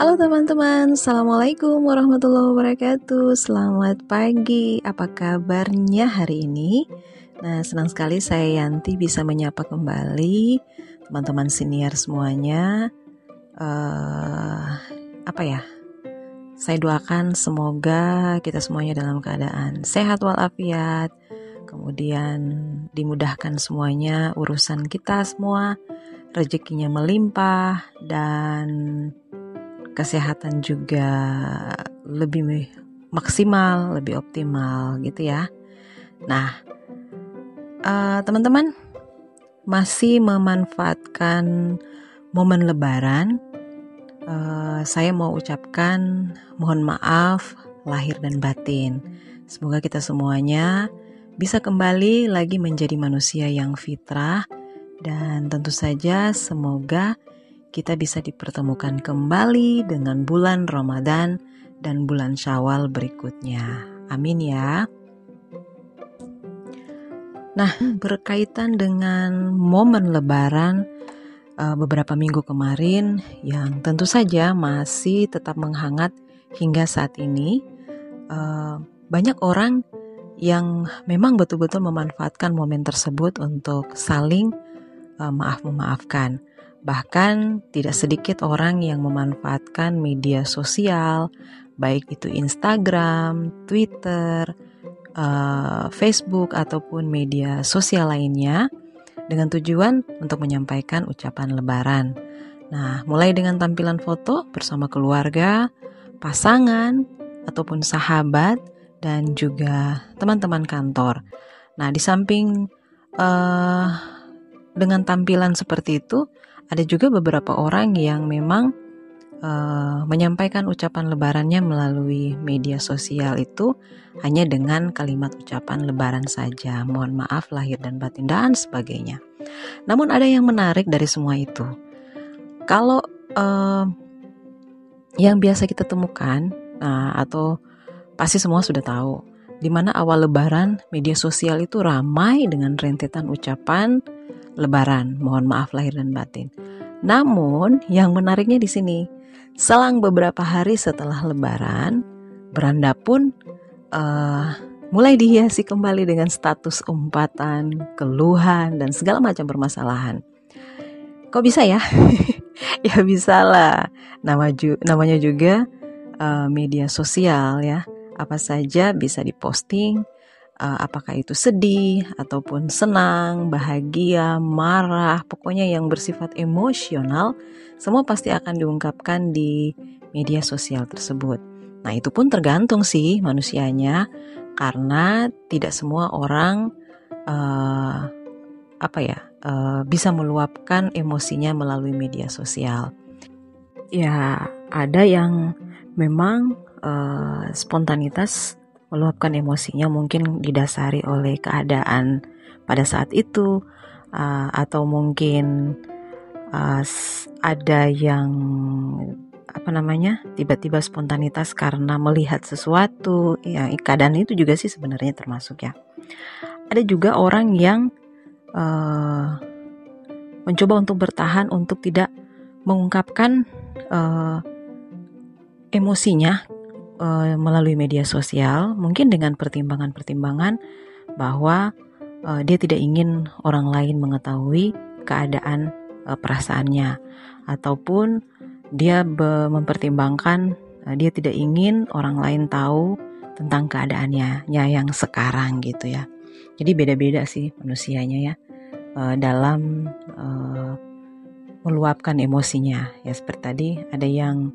Halo teman-teman, Assalamualaikum warahmatullahi wabarakatuh. Selamat pagi, apa kabarnya hari ini? Nah, senang sekali saya Yanti bisa menyapa kembali teman-teman senior semuanya. Uh, Apa ya, saya doakan semoga kita semuanya dalam keadaan sehat walafiat. Kemudian dimudahkan semuanya urusan kita semua Rezekinya melimpah dan kesehatan juga lebih maksimal, lebih optimal gitu ya. Nah, uh, teman-teman masih memanfaatkan momen Lebaran. Uh, saya mau ucapkan mohon maaf lahir dan batin. Semoga kita semuanya bisa kembali lagi menjadi manusia yang fitrah dan tentu saja semoga kita bisa dipertemukan kembali dengan bulan Ramadan dan bulan Syawal berikutnya. Amin ya. Nah, berkaitan dengan momen Lebaran eh, beberapa minggu kemarin yang tentu saja masih tetap menghangat hingga saat ini, eh, banyak orang yang memang betul-betul memanfaatkan momen tersebut untuk saling eh, maaf memaafkan Bahkan tidak sedikit orang yang memanfaatkan media sosial, baik itu Instagram, Twitter, uh, Facebook ataupun media sosial lainnya dengan tujuan untuk menyampaikan ucapan lebaran. Nah, mulai dengan tampilan foto bersama keluarga, pasangan, ataupun sahabat, dan juga teman-teman kantor. Nah, di samping uh, dengan tampilan seperti itu, ada juga beberapa orang yang memang uh, menyampaikan ucapan lebarannya melalui media sosial itu hanya dengan kalimat ucapan lebaran saja. Mohon maaf lahir dan batin dan sebagainya. Namun ada yang menarik dari semua itu. Kalau uh, yang biasa kita temukan nah, atau pasti semua sudah tahu di mana awal lebaran media sosial itu ramai dengan rentetan ucapan Lebaran. Mohon maaf lahir dan batin. Namun yang menariknya di sini, selang beberapa hari setelah Lebaran, beranda pun uh, mulai dihiasi kembali dengan status umpatan, keluhan, dan segala macam permasalahan. Kok bisa ya? ya bisa lah. Nama ju namanya juga uh, media sosial ya. Apa saja bisa diposting, apakah itu sedih ataupun senang, bahagia, marah, pokoknya yang bersifat emosional, semua pasti akan diungkapkan di media sosial tersebut. Nah, itu pun tergantung sih manusianya, karena tidak semua orang uh, apa ya uh, bisa meluapkan emosinya melalui media sosial. Ya, ada yang memang uh, spontanitas meluapkan emosinya mungkin didasari oleh keadaan pada saat itu uh, atau mungkin uh, ada yang apa namanya tiba-tiba spontanitas karena melihat sesuatu ya keadaan itu juga sih sebenarnya termasuk ya. Ada juga orang yang uh, mencoba untuk bertahan untuk tidak mengungkapkan uh, emosinya uh, melalui media sosial, mungkin dengan pertimbangan-pertimbangan bahwa uh, dia tidak ingin orang lain mengetahui keadaan uh, perasaannya, ataupun dia mempertimbangkan uh, dia tidak ingin orang lain tahu tentang keadaannya, ya yang sekarang gitu ya. Jadi beda-beda sih manusianya ya uh, dalam uh, meluapkan emosinya. Ya seperti tadi ada yang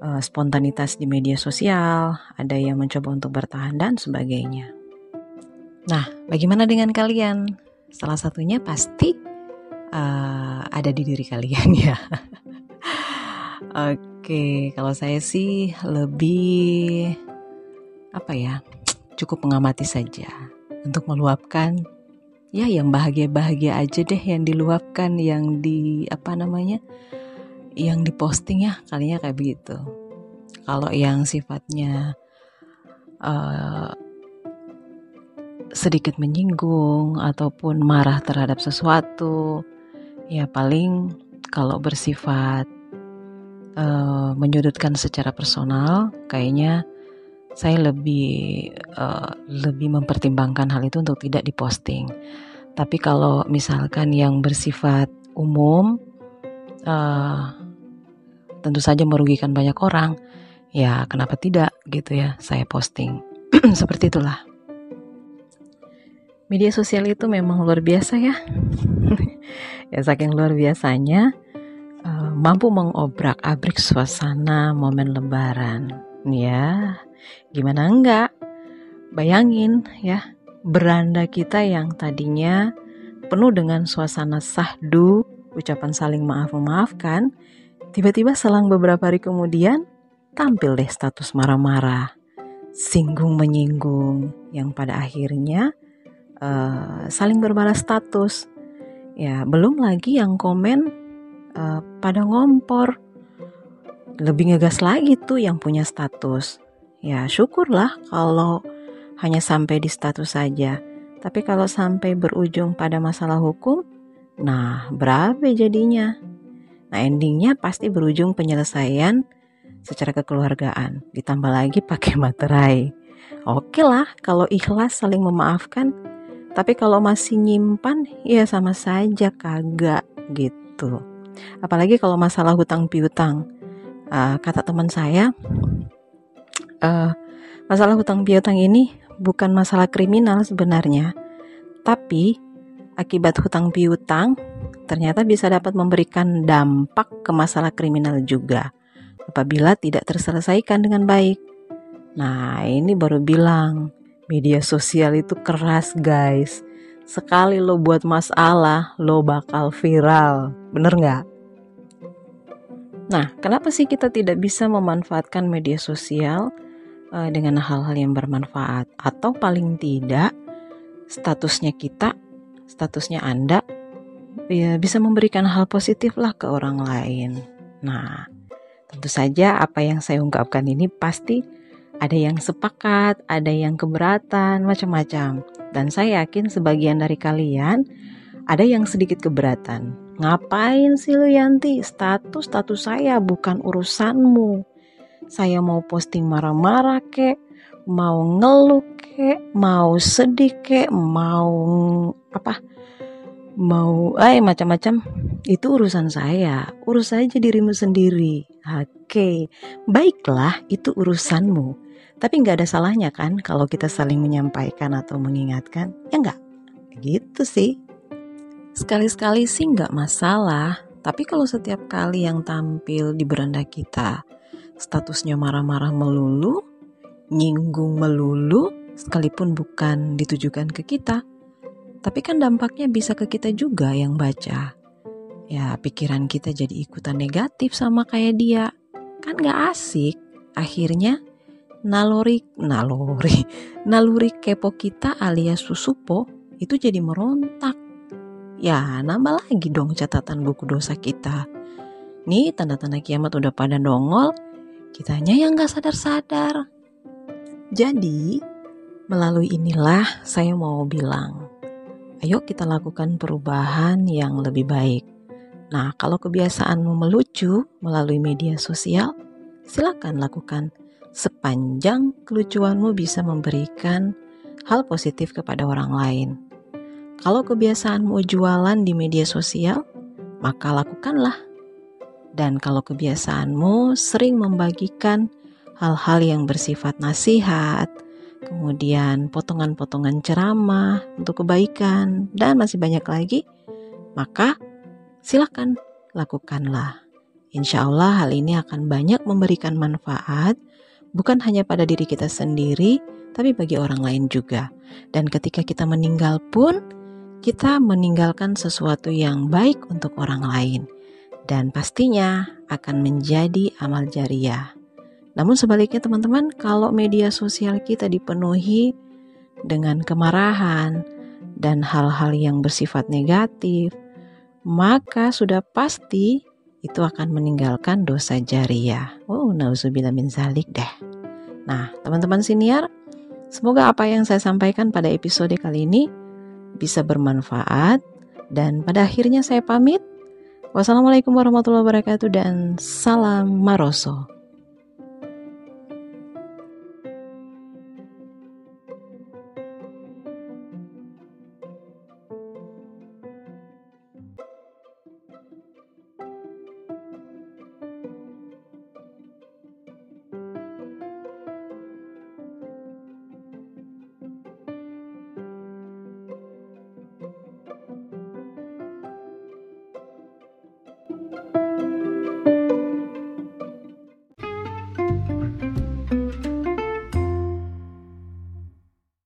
uh, spontanitas di media sosial, ada yang mencoba untuk bertahan dan sebagainya. Nah, bagaimana dengan kalian? Salah satunya pasti uh, ada di diri kalian ya. Oke, kalau saya sih lebih apa ya? Cukup mengamati saja untuk meluapkan ya yang bahagia-bahagia aja deh yang diluapkan yang di apa namanya? Yang diposting ya kalinya kayak begitu kalau yang sifatnya uh, sedikit menyinggung ataupun marah terhadap sesuatu ya paling kalau bersifat uh, menyudutkan secara personal, kayaknya saya lebih uh, lebih mempertimbangkan hal itu untuk tidak diposting. Tapi kalau misalkan yang bersifat umum, uh, tentu saja merugikan banyak orang, ya kenapa tidak gitu ya saya posting. Seperti itulah. Media sosial itu memang luar biasa ya. ya saking luar biasanya uh, mampu mengobrak-abrik suasana momen lebaran. Ya, gimana enggak? Bayangin ya, beranda kita yang tadinya penuh dengan suasana sahdu, ucapan saling maaf-memaafkan, tiba-tiba selang beberapa hari kemudian tampil deh status marah-marah, singgung menyinggung, yang pada akhirnya uh, saling berbalas status. Ya, belum lagi yang komen uh, pada ngompor. Lebih ngegas lagi tuh yang punya status. Ya, syukurlah kalau hanya sampai di status saja. Tapi kalau sampai berujung pada masalah hukum, nah berapa jadinya? Nah endingnya pasti berujung penyelesaian secara kekeluargaan. Ditambah lagi pakai materai. Oke lah kalau ikhlas saling memaafkan tapi kalau masih nyimpan, ya sama saja kagak gitu. Apalagi kalau masalah hutang piutang. Uh, kata teman saya, uh, masalah hutang piutang ini bukan masalah kriminal sebenarnya, tapi akibat hutang piutang ternyata bisa dapat memberikan dampak ke masalah kriminal juga apabila tidak terselesaikan dengan baik. Nah, ini baru bilang Media sosial itu keras guys. Sekali lo buat masalah, lo bakal viral. Bener nggak? Nah, kenapa sih kita tidak bisa memanfaatkan media sosial uh, dengan hal-hal yang bermanfaat? Atau paling tidak, statusnya kita, statusnya Anda, ya bisa memberikan hal positif lah ke orang lain. Nah, tentu saja apa yang saya ungkapkan ini pasti ada yang sepakat, ada yang keberatan, macam-macam. Dan saya yakin sebagian dari kalian ada yang sedikit keberatan. Ngapain sih lu Yanti? Status status saya bukan urusanmu. Saya mau posting marah-marah kek, mau ngeluh kek, mau sedih kek, mau apa? Mau eh macam-macam. Itu urusan saya. Urus saja dirimu sendiri. Oke, baiklah itu urusanmu. Tapi nggak ada salahnya kan kalau kita saling menyampaikan atau mengingatkan? Ya nggak? Gitu sih. Sekali-sekali sih nggak masalah. Tapi kalau setiap kali yang tampil di beranda kita, statusnya marah-marah melulu, nyinggung melulu, sekalipun bukan ditujukan ke kita, tapi kan dampaknya bisa ke kita juga yang baca. Ya, pikiran kita jadi ikutan negatif sama kayak dia. Kan gak asik. Akhirnya naluri naluri naluri kepo kita alias susupo itu jadi merontak. Ya, nambah lagi dong catatan buku dosa kita. Nih, tanda-tanda kiamat udah pada nongol, kitanya yang gak sadar-sadar. Jadi, melalui inilah saya mau bilang, ayo kita lakukan perubahan yang lebih baik. Nah, kalau kebiasaanmu melucu melalui media sosial, silakan lakukan sepanjang kelucuanmu bisa memberikan hal positif kepada orang lain. Kalau kebiasaanmu jualan di media sosial, maka lakukanlah. Dan kalau kebiasaanmu sering membagikan hal-hal yang bersifat nasihat, kemudian potongan-potongan ceramah untuk kebaikan, dan masih banyak lagi, maka silakan lakukanlah. Insya Allah hal ini akan banyak memberikan manfaat bukan hanya pada diri kita sendiri, tapi bagi orang lain juga. Dan ketika kita meninggal pun, kita meninggalkan sesuatu yang baik untuk orang lain, dan pastinya akan menjadi amal jariah. Namun sebaliknya teman-teman, kalau media sosial kita dipenuhi dengan kemarahan dan hal-hal yang bersifat negatif, maka sudah pasti itu akan meninggalkan dosa jariah. Oh, nauzubillah min zalik deh. Nah, teman-teman senior, semoga apa yang saya sampaikan pada episode kali ini bisa bermanfaat dan pada akhirnya saya pamit. Wassalamualaikum warahmatullahi wabarakatuh dan salam maroso.